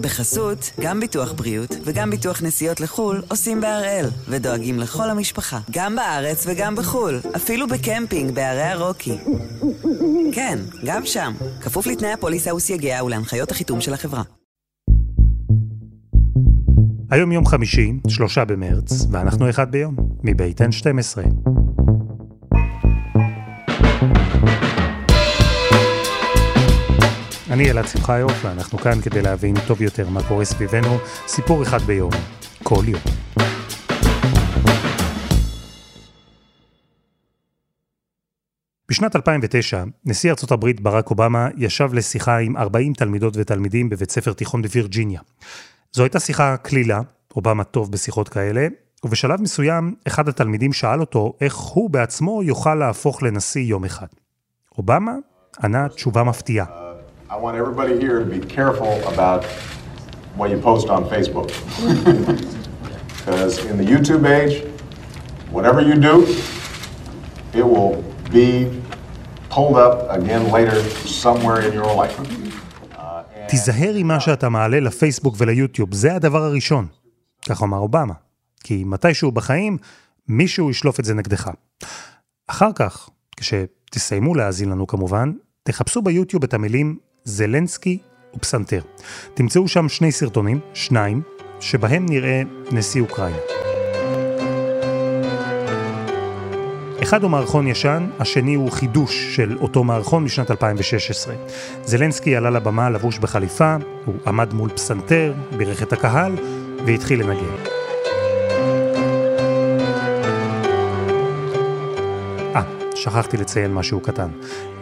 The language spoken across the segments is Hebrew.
בחסות, גם ביטוח בריאות וגם ביטוח נסיעות לחו"ל עושים בהראל, ודואגים לכל המשפחה, גם בארץ וגם בחו"ל, אפילו בקמפינג בערי הרוקי. כן, גם שם, כפוף לתנאי הפוליסה וסייגיה ולהנחיות החיתום של החברה. היום יום חמישי, שלושה במרץ, ואנחנו אחד ביום, מבית N12. אני אלעד שמחיוף, ואנחנו כאן כדי להבין טוב יותר מה קורה סביבנו, סיפור אחד ביום, כל יום. בשנת 2009, נשיא ארצות הברית ברק אובמה ישב לשיחה עם 40 תלמידות ותלמידים בבית ספר תיכון בווירג'יניה. זו הייתה שיחה כלילה, אובמה טוב בשיחות כאלה, ובשלב מסוים אחד התלמידים שאל אותו איך הוא בעצמו יוכל להפוך לנשיא יום אחד. אובמה ענה תשובה מפתיעה. I want everybody here to be careful about what you post on Facebook. Because in the YouTube age, whatever you do, it will be pulled up again later somewhere in your life. תיזהר עם מה שאתה מעלה לפייסבוק וליוטיוב, זה הדבר הראשון. כך אמר אובמה. כי מתישהו בחיים, מישהו ישלוף את זה נגדך. אחר כך, כשתסיימו להאזין לנו כמובן, תחפשו ביוטיוב את המילים זלנסקי ופסנתר. תמצאו שם שני סרטונים, שניים, שבהם נראה נשיא אוקראינה. אחד הוא מערכון ישן, השני הוא חידוש של אותו מערכון משנת 2016. זלנסקי עלה לבמה לבוש בחליפה, הוא עמד מול פסנתר, בירך את הקהל והתחיל לנגן. אה, שכחתי לציין משהו קטן.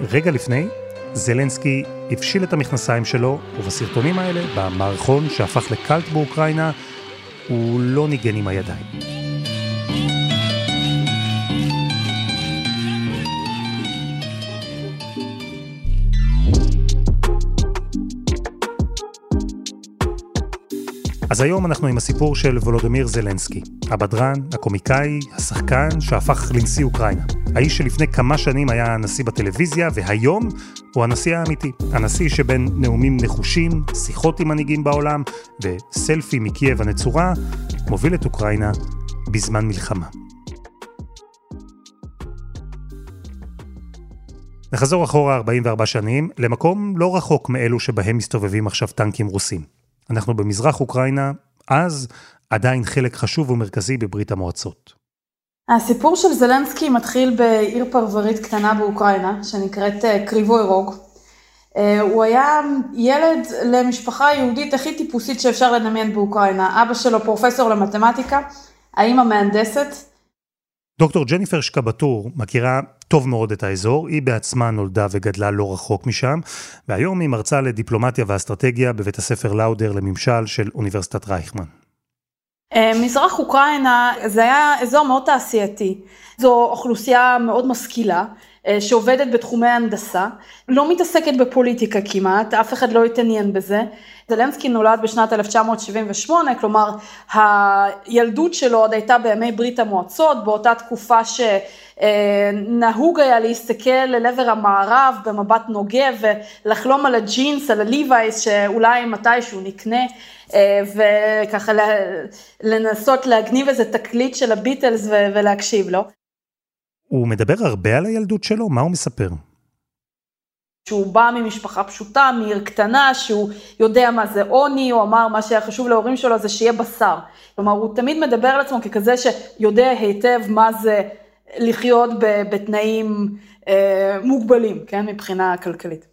רגע לפני, זלנסקי הפשיל את המכנסיים שלו, ובסרטונים האלה, במערכון שהפך לקלט באוקראינה, הוא לא ניגן עם הידיים. אז היום אנחנו עם הסיפור של וולודמיר זלנסקי, הבדרן, הקומיקאי, השחקן שהפך לנשיא אוקראינה. האיש שלפני כמה שנים היה הנשיא בטלוויזיה, והיום הוא הנשיא האמיתי. הנשיא שבין נאומים נחושים, שיחות עם מנהיגים בעולם, וסלפי מקייב הנצורה, מוביל את אוקראינה בזמן מלחמה. נחזור אחורה 44 שנים, למקום לא רחוק מאלו שבהם מסתובבים עכשיו טנקים רוסים. אנחנו במזרח אוקראינה, אז עדיין חלק חשוב ומרכזי בברית המועצות. הסיפור של זלנסקי מתחיל בעיר פרברית קטנה באוקראינה, שנקראת אה, קריבוי רוג. אה, הוא היה ילד למשפחה יהודית הכי טיפוסית שאפשר לדמיין באוקראינה. אבא שלו פרופסור למתמטיקה, האמא מהנדסת. דוקטור ג'ניפר שקבטור מכירה טוב מאוד את האזור, היא בעצמה נולדה וגדלה לא רחוק משם, והיום היא מרצה לדיפלומטיה ואסטרטגיה בבית הספר לאודר לממשל של אוניברסיטת רייכמן. אה, מזרח אוקראינה זה היה אזור מאוד תעשייתי, זו אוכלוסייה מאוד משכילה, אה, שעובדת בתחומי הנדסה, לא מתעסקת בפוליטיקה כמעט, אף אחד לא התעניין בזה. זלנסקי נולד בשנת 1978, כלומר הילדות שלו עוד הייתה בימי ברית המועצות, באותה תקופה שנהוג היה להסתכל אל עבר המערב במבט נוגה ולחלום על הג'ינס, על הליווייס שאולי מתישהו נקנה. אה, וככה לנסות להגניב איזה תקליט של הביטלס ולהקשיב לו. הוא מדבר הרבה על הילדות שלו? מה הוא מספר? שהוא בא ממשפחה פשוטה, מעיר קטנה, שהוא יודע מה זה עוני, הוא אמר מה שהיה חשוב להורים שלו זה שיהיה בשר. כלומר, הוא תמיד מדבר על עצמו ככזה שיודע היטב מה זה לחיות בתנאים אה, מוגבלים, כן, מבחינה כלכלית.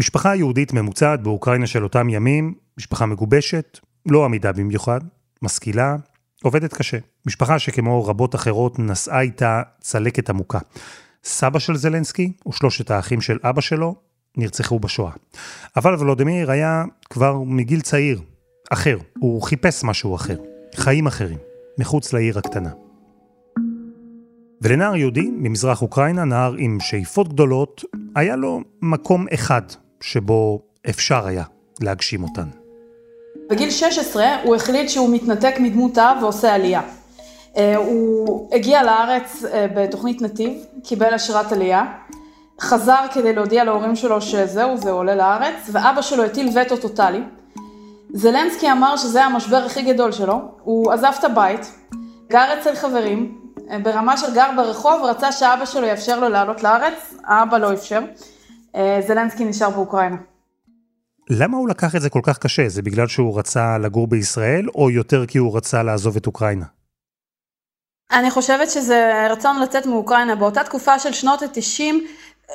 משפחה יהודית ממוצעת באוקראינה של אותם ימים, משפחה מגובשת, לא עמידה במיוחד, משכילה, עובדת קשה. משפחה שכמו רבות אחרות נשאה איתה צלקת עמוקה. סבא של זלנסקי ושלושת האחים של אבא שלו נרצחו בשואה. אבל ולודמיר היה כבר מגיל צעיר, אחר. הוא חיפש משהו אחר, חיים אחרים, מחוץ לעיר הקטנה. ולנער יהודי ממזרח אוקראינה, נער עם שאיפות גדולות, היה לו מקום אחד שבו אפשר היה להגשים אותן. בגיל 16 הוא החליט שהוא מתנתק מדמות האב ועושה עלייה. אה, הוא הגיע לארץ אה, בתוכנית נתיב, קיבל אשרת עלייה, חזר כדי להודיע להורים שלו שזהו, זה עולה לארץ, ואבא שלו הטיל וטו טוטאלי. זלנסקי אמר שזה המשבר הכי גדול שלו, הוא עזב את הבית, גר אצל חברים, ברמה של גר ברחוב, רצה שאבא שלו יאפשר לו לעלות לארץ, האבא לא אפשר. אה, זלנסקי נשאר באוקראינה. למה הוא לקח את זה כל כך קשה? זה בגלל שהוא רצה לגור בישראל, או יותר כי הוא רצה לעזוב את אוקראינה? אני חושבת שזה רצון לצאת מאוקראינה. באותה תקופה של שנות ה-90,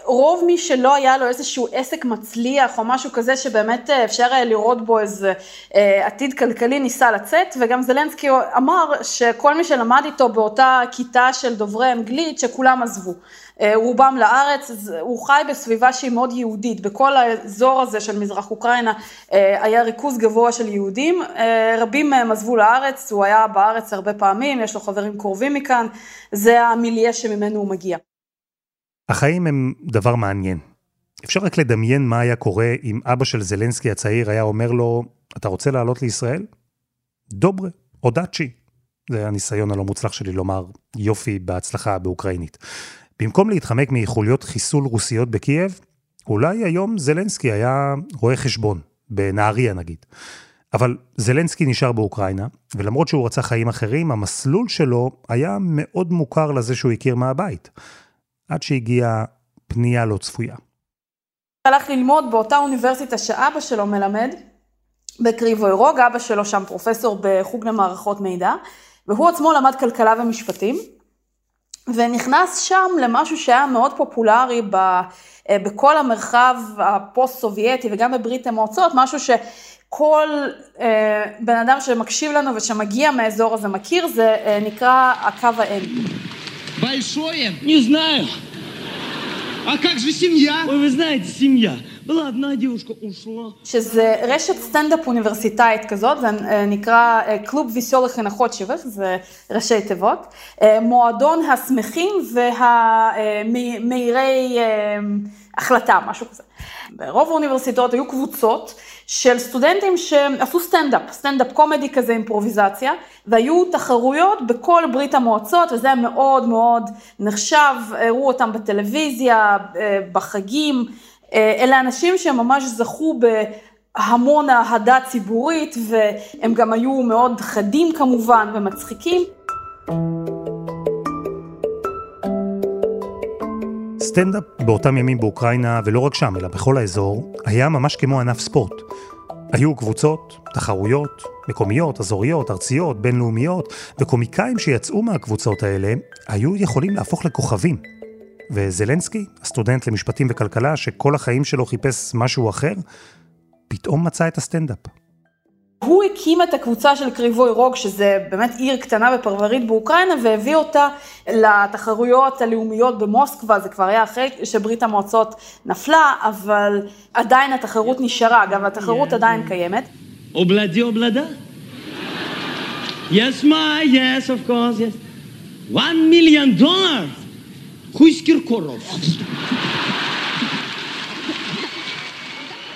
רוב מי שלא היה לו איזשהו עסק מצליח או משהו כזה שבאמת אה, אפשר היה לראות בו איזה אה, עתיד כלכלי ניסה לצאת וגם זלנסקי אמר שכל מי שלמד איתו באותה כיתה של דוברי אנגלית שכולם עזבו. אה, רובם לארץ, הוא חי בסביבה שהיא מאוד יהודית, בכל האזור הזה של מזרח אוקראינה היה ריכוז גבוה של יהודים, רבים מהם עזבו לארץ, הוא היה בארץ הרבה פעמים, יש לו חברים קרובים מכאן, זה המיליה שממנו הוא מגיע. החיים הם דבר מעניין. אפשר רק לדמיין מה היה קורה אם אבא של זלנסקי הצעיר היה אומר לו, אתה רוצה לעלות לישראל? דוברה, או דאצ'י. זה הניסיון הלא מוצלח שלי לומר יופי בהצלחה באוקראינית. במקום להתחמק מחוליות חיסול רוסיות בקייב, אולי היום זלנסקי היה רואה חשבון, בנהריה נגיד. אבל זלנסקי נשאר באוקראינה, ולמרות שהוא רצה חיים אחרים, המסלול שלו היה מאוד מוכר לזה שהוא הכיר מהבית. עד שהגיעה פנייה לא צפויה. הלך ללמוד באותה אוניברסיטה שאבא שלו מלמד, בקריבוי רוג, אבא שלו שם פרופסור בחוג למערכות מידע, והוא עצמו למד כלכלה ומשפטים, ונכנס שם למשהו שהיה מאוד פופולרי ב, אה, בכל המרחב הפוסט-סובייטי וגם בברית המועצות, משהו שכל אה, בן אדם שמקשיב לנו ושמגיע מהאזור הזה מכיר, זה אה, נקרא הקו האם. Большое? Не знаю. А как же семья? Ой, вы знаете, семья. была одна девушка ушла. שזה רשת סטנדאפ אוניברסיטאית כזאת, זה נקרא קלוב ויסולך הנחוצ'יבך, זה ראשי תיבות. מועדון השמחים והמהירי החלטה, משהו כזה. ברוב האוניברסיטאות היו קבוצות של סטודנטים שעשו סטנדאפ, סטנדאפ קומדי כזה, אימפרוביזציה, והיו תחרויות בכל ברית המועצות, וזה היה מאוד מאוד נחשב, הראו אותם בטלוויזיה, בחגים, אלה אנשים שממש זכו בהמון אהדה ציבורית, והם גם היו מאוד חדים כמובן ומצחיקים. סטנדאפ באותם ימים באוקראינה, ולא רק שם, אלא בכל האזור, היה ממש כמו ענף ספורט. היו קבוצות, תחרויות, מקומיות, אזוריות, ארציות, בינלאומיות, וקומיקאים שיצאו מהקבוצות האלה היו יכולים להפוך לכוכבים. וזלנסקי, הסטודנט למשפטים וכלכלה, שכל החיים שלו חיפש משהו אחר, פתאום מצא את הסטנדאפ. הוא הקים את הקבוצה של קריבוי רוג, שזה באמת עיר קטנה ופרברית באוקראינה, והביא אותה לתחרויות הלאומיות במוסקבה, זה כבר היה אחרי שברית המועצות נפלה, אבל עדיין התחרות נשארה, גם התחרות עדיין קיימת. אובלדי אובלדה? Yes, my, yes, of course, yes. One million dollars. Who's Kirkorov?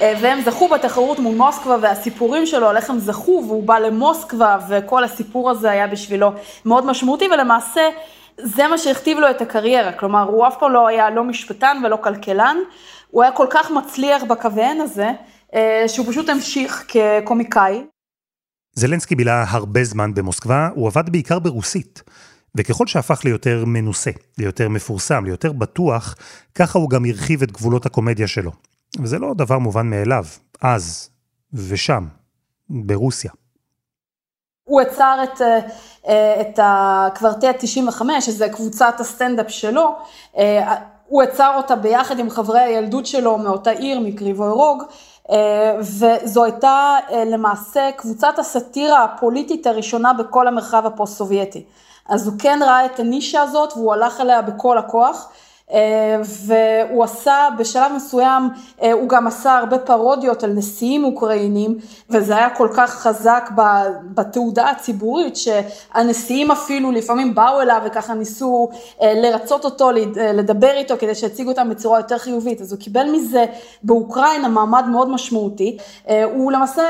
אה, והם זכו בתחרות מול מוסקבה, והסיפורים שלו על איך הם זכו, והוא בא למוסקבה, וכל הסיפור הזה היה בשבילו מאוד משמעותי, ולמעשה זה מה שהכתיב לו את הקריירה. כלומר, הוא אף פעם לא היה לא משפטן ולא כלכלן, הוא היה כל כך מצליח בקוויין הזה, אה, שהוא פשוט המשיך כקומיקאי. זלנסקי בילה הרבה זמן במוסקבה, הוא עבד בעיקר ברוסית. וככל שהפך ליותר מנוסה, ליותר מפורסם, ליותר בטוח, ככה הוא גם הרחיב את גבולות הקומדיה שלו. וזה לא דבר מובן מאליו, אז ושם, ברוסיה. הוא יצר את, אה, את הקוורטל 95, שזה קבוצת הסטנדאפ שלו, אה, הוא יצר אותה ביחד עם חברי הילדות שלו מאותה עיר, מקריבוי רוג, אה, וזו הייתה למעשה קבוצת הסאטירה הפוליטית הראשונה בכל המרחב הפוסט-סובייטי. אז הוא כן ראה את הנישה הזאת והוא הלך אליה בכל הכוח. אה, והוא עשה בשלב מסוים, אה, הוא גם עשה הרבה פרודיות על נשיאים אוקראינים וזה היה כל כך חזק בתעודה הציבורית שהנשיאים אפילו לפעמים באו אליו וככה ניסו אה, לרצות אותו, לדבר איתו כדי שיציגו אותם בצורה יותר חיובית, אז הוא קיבל מזה באוקראינה מעמד מאוד משמעותי, הוא למעשה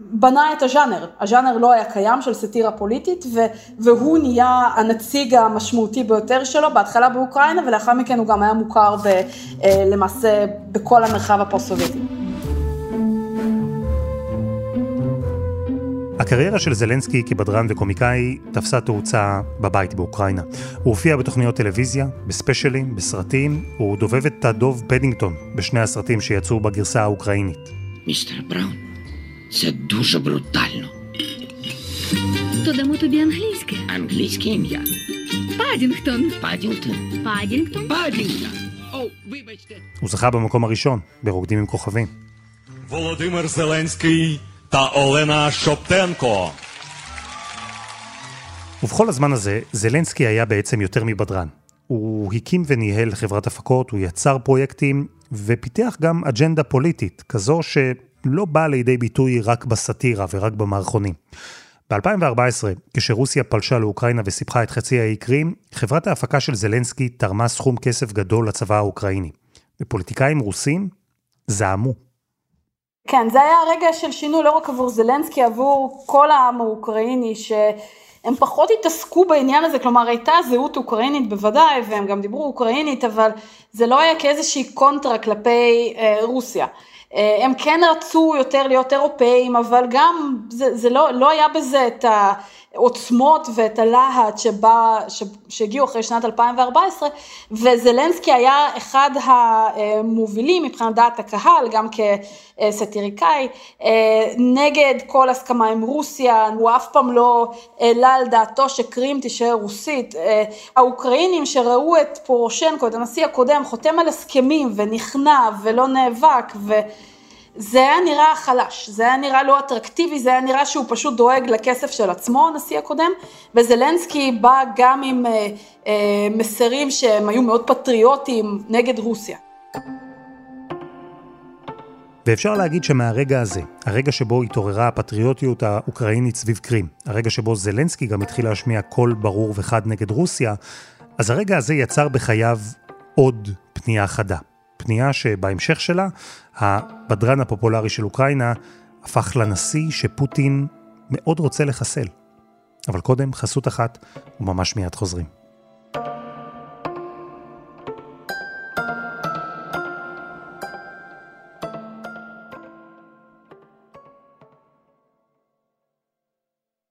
בנה את הז'אנר, הז'אנר לא היה קיים של סאטירה פוליטית והוא נהיה הנציג המשמעותי ביותר שלו, בהתחלה באוקראינה ולאחר מכן הוא גם היה מוכר ב, אה, למעשה בכל המרחב הפוסט-סובייטי. הקריירה של זלנסקי כבדרן וקומיקאי תפסה תאוצה בבית באוקראינה. הוא הופיע בתוכניות טלוויזיה, בספיישלים, בסרטים, הוא דובב את הדוב פדינגטון בשני הסרטים שיצאו בגרסה האוקראינית. מיסטר בראון, זה дуже брутально. То дамо тобі англійське. Англійське ім'я. Падінгтон. Падінгтон. Падінгтон. Падінгтон. О, вибачте. הוא זכה במקום הראשון, ברוקדים עם כוכבים. Володимир Зеленський та Олена Шоптенко. ובכל הזמן הזה, זלנסקי היה בעצם יותר מבדרן. הוא הקים וניהל חברת הפקות, הוא יצר פרויקטים, ופיתח גם אג'נדה פוליטית, כזו שלא באה לידי ביטוי רק בסאטירה ורק במערכונים. ב-2014, כשרוסיה פלשה לאוקראינה וסיפחה את חצי האי קרים, חברת ההפקה של זלנסקי תרמה סכום כסף גדול לצבא האוקראיני. ופוליטיקאים רוסים זעמו. כן, זה היה רגע של שינוי לא רק עבור זלנסקי, עבור כל העם האוקראיני, שהם פחות התעסקו בעניין הזה, כלומר הייתה זהות אוקראינית בוודאי, והם גם דיברו אוקראינית, אבל זה לא היה כאיזושהי קונטרה כלפי אה, רוסיה. אה, הם כן רצו יותר להיות אירופאים, אבל גם זה, זה לא, לא היה בזה את העוצמות ואת הלהט שבא, ש, שהגיעו אחרי שנת 2014, וזלנסקי היה אחד המובילים מבחינת דעת הקהל, גם כסטיריקאי, אה, נגד כל הסכמה עם רוסיה, הוא אף פעם לא העלה על דעתו שקרים תישאר רוסית. אה, האוקראינים שראו את פורושנקו, את הנשיא הקודם, חותם על הסכמים ונכנע ולא נאבק, ו... זה היה נראה חלש, זה היה נראה לא אטרקטיבי, זה היה נראה שהוא פשוט דואג לכסף של עצמו, הנשיא הקודם, וזלנסקי בא גם עם אה, אה, מסרים שהם היו מאוד פטריוטיים נגד רוסיה. ואפשר להגיד שמהרגע הזה, הרגע שבו התעוררה הפטריוטיות האוקראינית סביב קרים, הרגע שבו זלנסקי גם התחיל להשמיע קול ברור וחד נגד רוסיה, אז הרגע הזה יצר בחייו עוד פנייה חדה. פנייה שבהמשך שלה, הבדרן הפופולרי של אוקראינה הפך לנשיא שפוטין מאוד רוצה לחסל. אבל קודם, חסות אחת, וממש מיד חוזרים.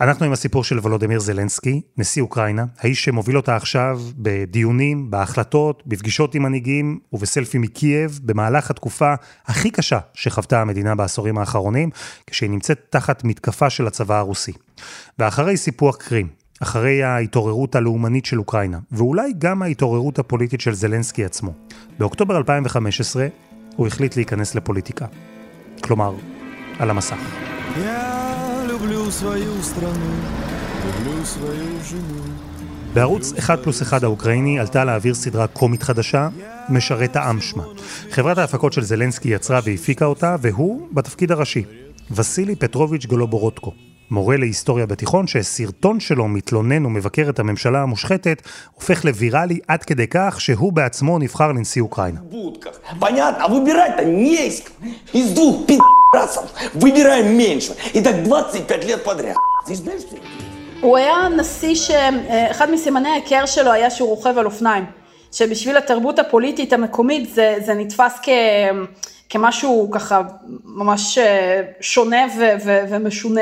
אנחנו עם הסיפור של וולודמיר זלנסקי, נשיא אוקראינה, האיש שמוביל אותה עכשיו בדיונים, בהחלטות, בפגישות עם מנהיגים ובסלפי מקייב, במהלך התקופה הכי קשה שחוותה המדינה בעשורים האחרונים, כשהיא נמצאת תחת מתקפה של הצבא הרוסי. ואחרי סיפוח קרים, אחרי ההתעוררות הלאומנית של אוקראינה, ואולי גם ההתעוררות הפוליטית של זלנסקי עצמו, באוקטובר 2015 הוא החליט להיכנס לפוליטיקה. כלומר, על המסך. Yeah. люблю свою страну, люблю свою жену. בערוץ 1 פלוס 1 האוקראיני עלתה לאוויר סדרה קומית חדשה, משרת העם שמה. חברת ההפקות של זלנסקי יצרה והפיקה אותה, והוא בתפקיד הראשי, וסילי פטרוביץ' גולובורודקו. מורה להיסטוריה בתיכון שסרטון שלו מתלונן ומבקר את הממשלה המושחתת, הופך לוויראלי עד כדי כך שהוא בעצמו נבחר לנשיא אוקראינה. הוא היה נשיא שאחד מסימני ההיכר שלו היה שהוא רוכב על אופניים. שבשביל התרבות הפוליטית המקומית זה, זה נתפס כ, כמשהו ככה ממש אה, שונה ו, ו, ומשונה.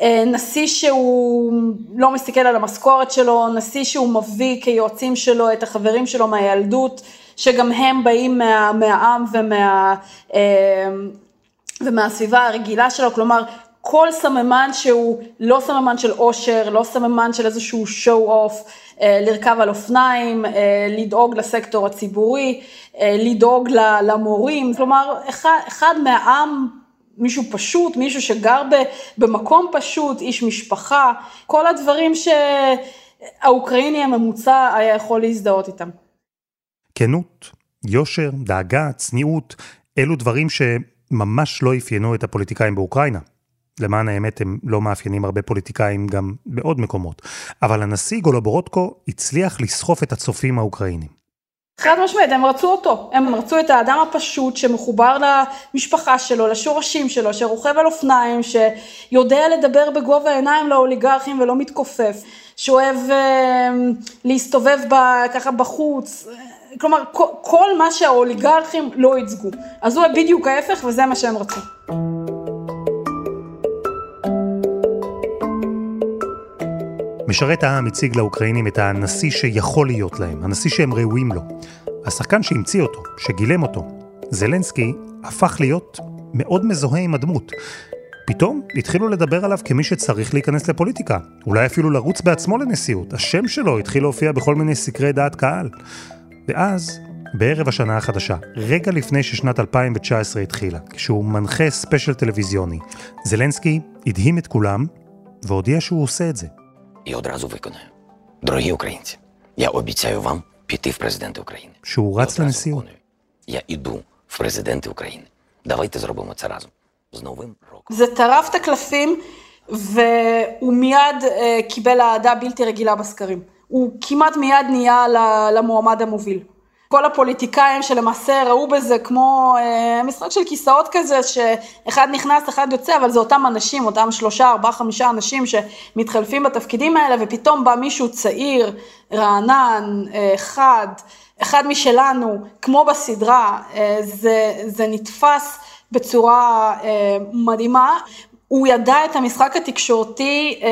אה, נשיא שהוא לא מסתכל על המשכורת שלו, נשיא שהוא מביא כיועצים שלו את החברים שלו מהילדות, שגם הם באים מה, מהעם ומה, אה, ומהסביבה הרגילה שלו, כלומר כל סממן שהוא לא סממן של עושר, לא סממן של איזשהו show off, אה, לרכב על אופניים, לדאוג לסקטור הציבורי, לדאוג למורים, כלומר אחד, אחד מהעם מישהו פשוט, מישהו שגר במקום פשוט, איש משפחה, כל הדברים שהאוקראיני הממוצע היה יכול להזדהות איתם. כנות, יושר, דאגה, צניעות, אלו דברים שממש לא אפיינו את הפוליטיקאים באוקראינה. למען האמת הם לא מאפיינים הרבה פוליטיקאים גם בעוד מקומות. אבל הנשיא גולובורודקו הצליח לסחוף את הצופים האוקראינים. חד משמעית, הם רצו אותו. הם רצו את האדם הפשוט שמחובר למשפחה שלו, לשורשים שלו, שרוכב על אופניים, שיודע לדבר בגובה העיניים לאוליגרכים ולא מתכופף, שאוהב אה, להסתובב ב, ככה בחוץ. כלומר, כל, מה שהאוליגרכים לא ייצגו. אז הוא בדיוק ההפך וזה מה שהם רצו. משרת העם הציג לאוקראינים את הנשיא שיכול להיות להם, הנשיא שהם ראויים לו. השחקן שהמציא אותו, שגילם אותו, זלנסקי, הפך להיות מאוד מזוהה עם הדמות. פתאום התחילו לדבר עליו כמי שצריך להיכנס לפוליטיקה, אולי אפילו לרוץ בעצמו לנשיאות. השם שלו התחיל להופיע בכל מיני סקרי דעת קהל. ואז, בערב השנה החדשה, רגע לפני ששנת 2019 התחילה, כשהוא מנחה ספיישל טלוויזיוני, זלנסקי הדהים את כולם והודיע שהוא עושה את זה. І одразу виконаю. Дорогі українці, я обіцяю вам піти в президенти України. שהוא Я רץ одразу לנשיאות. виконую. Я іду в президенти України. Давайте зробимо це разом. З Новим роком. זה טרף את הקלפים, והוא מיד אה, קיבל אהדה בלתי רגילה בסקרים. הוא כמעט מיד נהיה למועמד המוביל. כל הפוליטיקאים שלמעשה ראו בזה כמו אה, משחק של כיסאות כזה, שאחד נכנס, אחד יוצא, אבל זה אותם אנשים, אותם שלושה, ארבעה, חמישה אנשים שמתחלפים בתפקידים האלה, ופתאום בא מישהו צעיר, רענן, אה, חד, אחד משלנו, כמו בסדרה, אה, זה, זה נתפס בצורה מדהימה. הוא ידע את המשחק התקשורתי אה,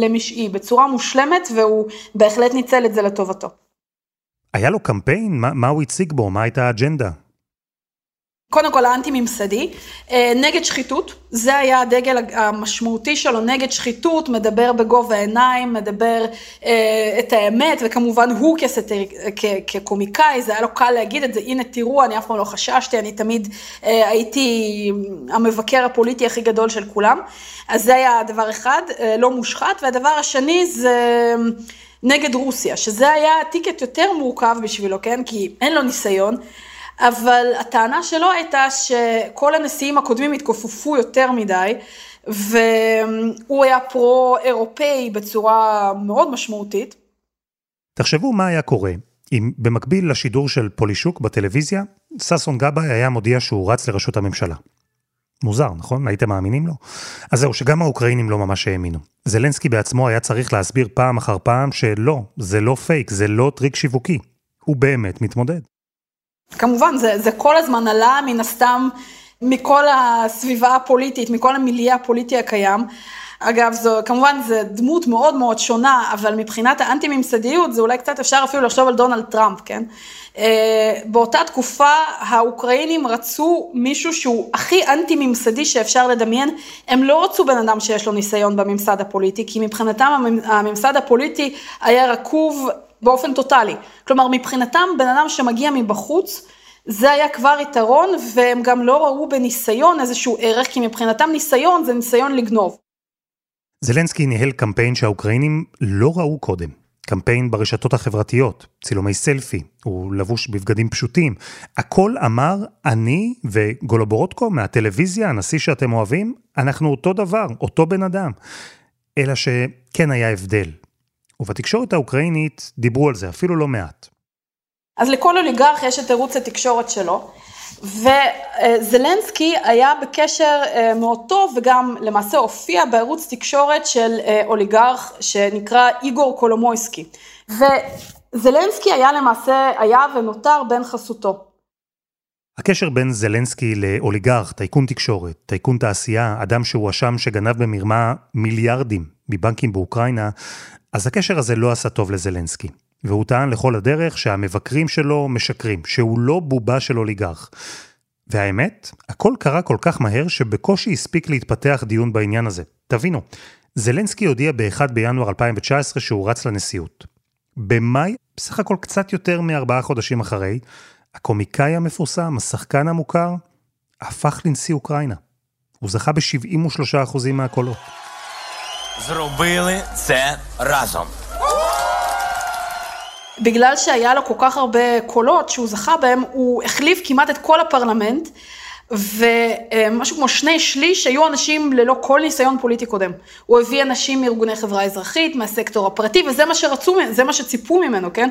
למשעי בצורה מושלמת, והוא בהחלט ניצל את זה לטובתו. היה לו קמפיין? מה, מה הוא הציג בו? מה הייתה האג'נדה? קודם כל האנטי-ממסדי, אה, נגד שחיתות, זה היה הדגל המשמעותי שלו, נגד שחיתות, מדבר בגובה העיניים, מדבר אה, את האמת, וכמובן הוא כסטר, כ, כקומיקאי, זה היה לו קל להגיד את זה, הנה תראו, אני אף פעם לא חששתי, אני תמיד אה, הייתי המבקר הפוליטי הכי גדול של כולם, אז זה היה דבר אחד, אה, לא מושחת, והדבר השני זה... נגד רוסיה, שזה היה טיקט יותר מורכב בשבילו, כן? כי אין לו ניסיון, אבל הטענה שלו הייתה שכל הנשיאים הקודמים התכופפו יותר מדי, והוא היה פרו-אירופאי בצורה מאוד משמעותית. תחשבו מה היה קורה אם במקביל לשידור של פולישוק בטלוויזיה, ששון גבאי היה מודיע שהוא רץ לראשות הממשלה. מוזר, נכון? הייתם מאמינים לו? אז זהו, שגם האוקראינים לא ממש האמינו. זלנסקי בעצמו היה צריך להסביר פעם אחר פעם שלא, זה לא פייק, זה לא טריק שיווקי. הוא באמת מתמודד. כמובן, זה, זה כל הזמן עלה מן הסתם מכל הסביבה הפוליטית, מכל המיליה הפוליטי הקיים. אגב, זו, כמובן זו דמות מאוד מאוד שונה, אבל מבחינת האנטי-ממסדיות, זה אולי קצת אפשר אפילו לחשוב על דונלד טראמפ, כן? אה, באותה תקופה האוקראינים רצו מישהו שהוא הכי אנטי-ממסדי שאפשר לדמיין, הם לא רצו בן אדם שיש לו ניסיון בממסד הפוליטי, כי מבחינתם הממסד הפוליטי היה רקוב באופן טוטאלי. כלומר, מבחינתם בן אדם שמגיע מבחוץ, זה היה כבר יתרון, והם גם לא ראו בניסיון איזשהו ערך, כי מבחינתם ניסיון זה ניסיון לגנוב. זלנסקי ניהל קמפיין שהאוקראינים לא ראו קודם. קמפיין ברשתות החברתיות, צילומי סלפי, הוא לבוש בבגדים פשוטים. הכל אמר, אני וגולובורודקו מהטלוויזיה, הנשיא שאתם אוהבים, אנחנו אותו דבר, אותו בן אדם. אלא שכן היה הבדל. ובתקשורת האוקראינית דיברו על זה אפילו לא מעט. אז לכל אוליגרך יש את ערוץ התקשורת שלו, וזלנסקי היה בקשר מאוד טוב וגם למעשה הופיע בערוץ תקשורת של אוליגרך שנקרא איגור קולומויסקי. וזלנסקי היה למעשה, היה ונותר בן חסותו. הקשר בין זלנסקי לאוליגרך, טייקון תקשורת, טייקון תעשייה, אדם שהואשם שגנב במרמה מיליארדים מבנקים באוקראינה, אז הקשר הזה לא עשה טוב לזלנסקי. והוא טען לכל הדרך שהמבקרים שלו משקרים, שהוא לא בובה של אוליגרך. והאמת, הכל קרה כל כך מהר שבקושי הספיק להתפתח דיון בעניין הזה. תבינו, זלנסקי הודיע ב-1 בינואר 2019 שהוא רץ לנשיאות. במאי, בסך הכל קצת יותר מארבעה חודשים אחרי, הקומיקאי המפורסם, השחקן המוכר, הפך לנשיא אוקראינה. הוא זכה ב-73% מהקולות. Зробили це разом. בגלל שהיה לו כל כך הרבה קולות שהוא זכה בהם, הוא החליף כמעט את כל הפרלמנט, ומשהו כמו שני שליש היו אנשים ללא כל ניסיון פוליטי קודם. הוא הביא אנשים מארגוני חברה אזרחית, מהסקטור הפרטי, וזה מה שרצו, זה מה שציפו ממנו, כן?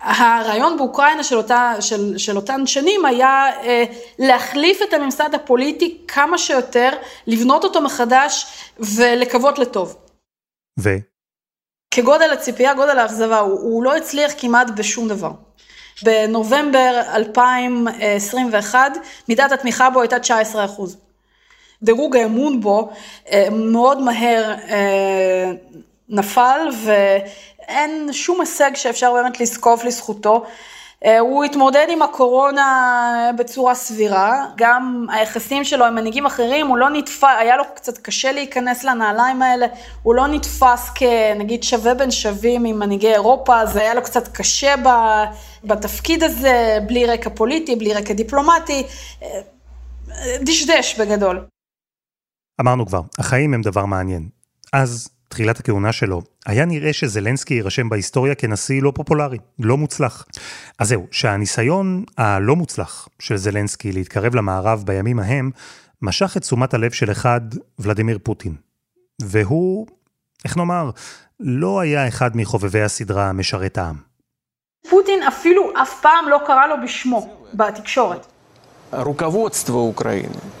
הרעיון באוקראינה של, אותה, של, של אותן שנים היה אה, להחליף את הממסד הפוליטי כמה שיותר, לבנות אותו מחדש ולקוות לטוב. ו? כגודל הציפייה, גודל האכזבה, הוא, הוא לא הצליח כמעט בשום דבר. בנובמבר 2021, מידת התמיכה בו הייתה 19 אחוז. דירוג האמון בו אה, מאוד מהר אה, נפל ואין שום הישג שאפשר באמת לזקוף לזכותו. אה, הוא התמודד עם הקורונה בצורה סבירה, גם היחסים שלו עם מנהיגים אחרים, הוא לא נתפס, היה לו קצת קשה להיכנס לנעליים האלה, הוא לא נתפס כנגיד שווה בין שווים עם מנהיגי אירופה, זה היה לו קצת קשה בתפקיד הזה, בלי רקע פוליטי, בלי רקע דיפלומטי, אה, דשדש בגדול. אמרנו כבר, החיים הם דבר מעניין. אז תחילת הכהונה שלו, היה נראה שזלנסקי יירשם בהיסטוריה כנשיא לא פופולרי, לא מוצלח. אז זהו, שהניסיון הלא מוצלח של זלנסקי להתקרב למערב בימים ההם, משך את תשומת הלב של אחד, ולדימיר פוטין. והוא, איך נאמר, לא היה אחד מחובבי הסדרה משרת העם. פוטין אפילו אף פעם לא קרא לו בשמו בתקשורת. רוקבוצטו אוקראינה.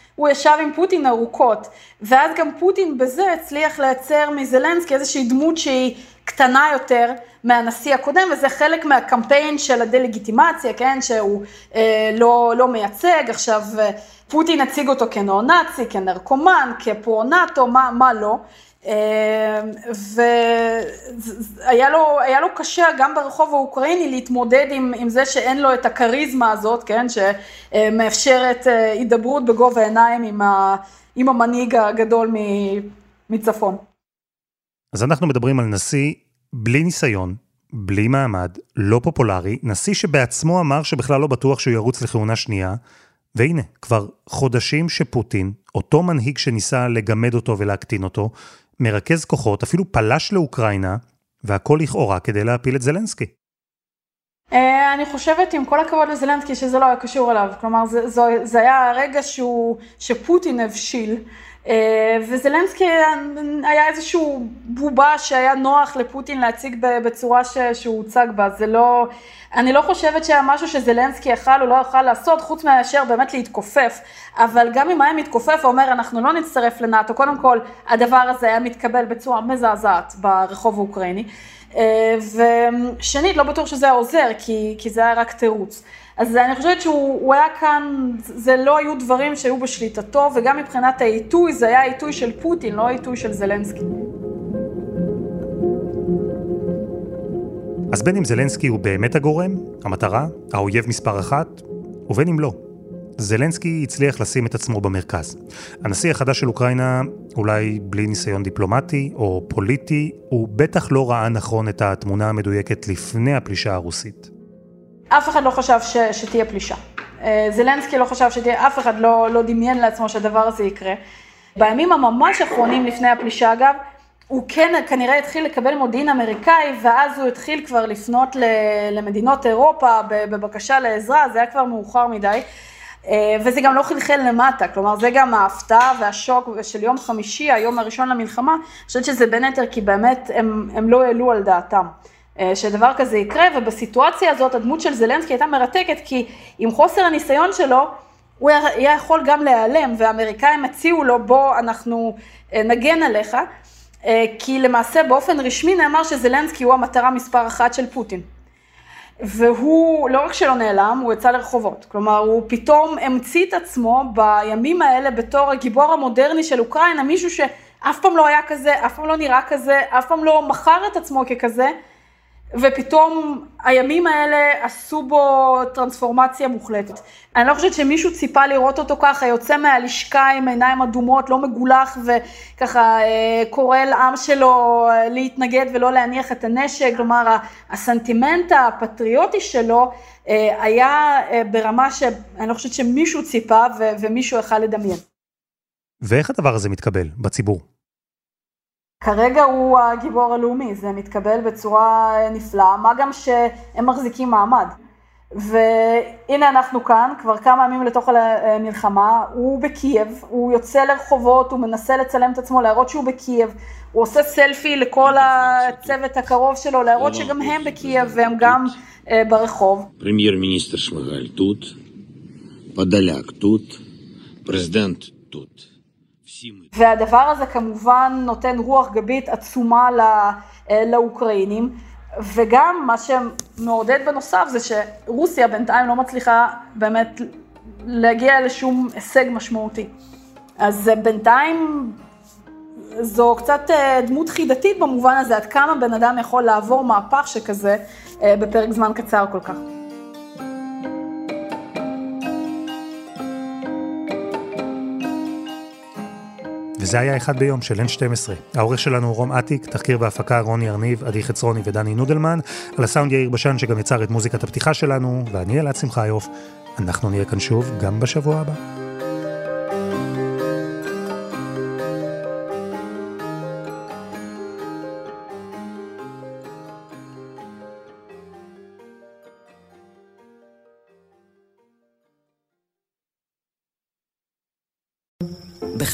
הוא ישב עם פוטין ארוכות, ואז גם פוטין בזה הצליח לייצר מזלנסקי איזושהי דמות שהיא קטנה יותר מהנשיא הקודם, וזה חלק מהקמפיין של הדה-לגיטימציה, כן, שהוא אה, לא, לא מייצג, עכשיו אה, פוטין הציג אותו כנאו-נאצי, כנרקומן, כפרו-נאטו, מה, מה לא. אה, והיה לו, לו קשה גם ברחוב האוקראיני להתמודד עם, עם זה שאין לו את הכריזמה הזאת, כן, שמאפשרת אה, הידברות בגובה העיניים עם, ה, עם המנהיג הגדול מצפון. אז אנחנו מדברים על נשיא בלי ניסיון, בלי מעמד, לא פופולרי, נשיא שבעצמו אמר שבכלל לא בטוח שהוא ירוץ לכהונה שנייה, והנה, כבר חודשים שפוטין, אותו מנהיג שניסה לגמד אותו ולהקטין אותו, מרכז כוחות, אפילו פלש לאוקראינה, והכל לכאורה כדי להפיל את זלנסקי. אה, אני חושבת, עם כל הכבוד לזלנסקי, שזה לא היה קשור אליו. כלומר, זה, זה, זה היה הרגע שהוא, שפוטין הבשיל. אה, וזלנסקי היה איזשהו בובה שהיה נוח לפוטין להציג בצורה ש, שהוא הוצג בה, זה לא, אני לא חושבת שהיה משהו שזלנסקי יכל או לא יכל לעשות, חוץ מאשר באמת להתכופף, אבל גם אם היה מתכופף ואומר אנחנו לא נצטרף לנאט"ו, קודם כל הדבר הזה היה מתקבל בצורה מזעזעת ברחוב האוקראיני, אה, ושנית לא בטוח שזה היה עוזר, כי, כי זה היה רק תירוץ. אז אני חושבת שהוא היה כאן, זה לא היו דברים שהיו בשליטתו, וגם מבחינת העיתוי, זה היה העיתוי של פוטין, לא העיתוי של זלנסקי. אז בין אם זלנסקי הוא באמת הגורם, המטרה, האויב מספר אחת, ובין אם לא. זלנסקי הצליח לשים את עצמו במרכז. הנשיא החדש של אוקראינה, אולי בלי ניסיון דיפלומטי או פוליטי, הוא בטח לא ראה נכון את התמונה המדויקת לפני הפלישה הרוסית. אף אחד לא חשב ש, שתהיה פלישה. אה, זלנסקי לא חשב שתהיה, אף אחד לא, לא דמיין לעצמו שהדבר הזה יקרה. בימים הממש אחרונים לפני הפלישה אגב, הוא כן כנראה התחיל לקבל מודיעין אמריקאי, ואז הוא התחיל כבר לפנות למדינות אירופה בבקשה לעזרה, זה היה כבר מאוחר מדי. אה, וזה גם לא חלחל למטה, כלומר זה גם ההפתעה והשוק של יום חמישי, היום הראשון למלחמה, אני חושבת שזה בין היתר כי באמת הם, הם לא העלו על דעתם. אה, שדבר כזה יקרה, ובסיטואציה הזאת הדמות של זלנסקי הייתה מרתקת, כי עם חוסר הניסיון שלו, הוא היה יכול גם להיעלם, והאמריקאים הציעו לו, בוא, אנחנו אה, נגן עליך, אה, כי למעשה באופן רשמי נאמר שזלנסקי הוא המטרה מספר אחת של פוטין. והוא, לא רק שלא נעלם, הוא יצא לרחובות. כלומר, הוא פתאום המציא את עצמו בימים האלה בתור הגיבור המודרני של אוקראינה, מישהו שאף פעם לא היה כזה, אף פעם לא נראה כזה, אף פעם לא מכר את עצמו ככזה. ופתאום הימים האלה עשו בו טרנספורמציה מוחלטת. אני לא חושבת שמישהו ציפה לראות אותו ככה, יוצא מהלשכה עם עיניים אדומות, לא מגולח וככה אה, קורא לעם שלו אה, להתנגד ולא להניח את הנשק, כלומר הסנטימנט הפטריוטי שלו אה, היה ברמה שאני לא חושבת שמישהו ציפה ומישהו יכל לדמיין. ואיך הדבר הזה מתקבל בציבור? כרגע הוא הגיבור הלאומי, זה מתקבל בצורה נפלאה, מה גם שהם מחזיקים מעמד. והנה אנחנו כאן, כבר כמה ימים לתוך המלחמה, הוא בקייב, הוא יוצא לרחובות, הוא מנסה לצלם את עצמו, להראות שהוא בקייב, הוא עושה סלפי לכל הצוות הקרוב שלו, להראות שגם הם בקייב והם גם ברחוב. Прем'єр-міністр Шмигаль тут, Подоляк тут, президент תות. והדבר הזה כמובן נותן רוח גבית עצומה לאוקראינים, וגם מה שמעודד בנוסף זה שרוסיה בינתיים לא מצליחה באמת להגיע לשום הישג משמעותי. אז בינתיים זו קצת דמות חידתית במובן הזה, עד כמה בן אדם יכול לעבור מהפך שכזה בפרק זמן קצר כל כך. וזה היה אחד ביום של N12. העורך שלנו הוא רום אטיק, תחקיר והפקה רוני ארניב, עדי חצרוני ודני נודלמן, על הסאונד יאיר בשן שגם יצר את מוזיקת הפתיחה שלנו, ואני אלעד שמחיוף. אנחנו נהיה כאן שוב גם בשבוע הבא.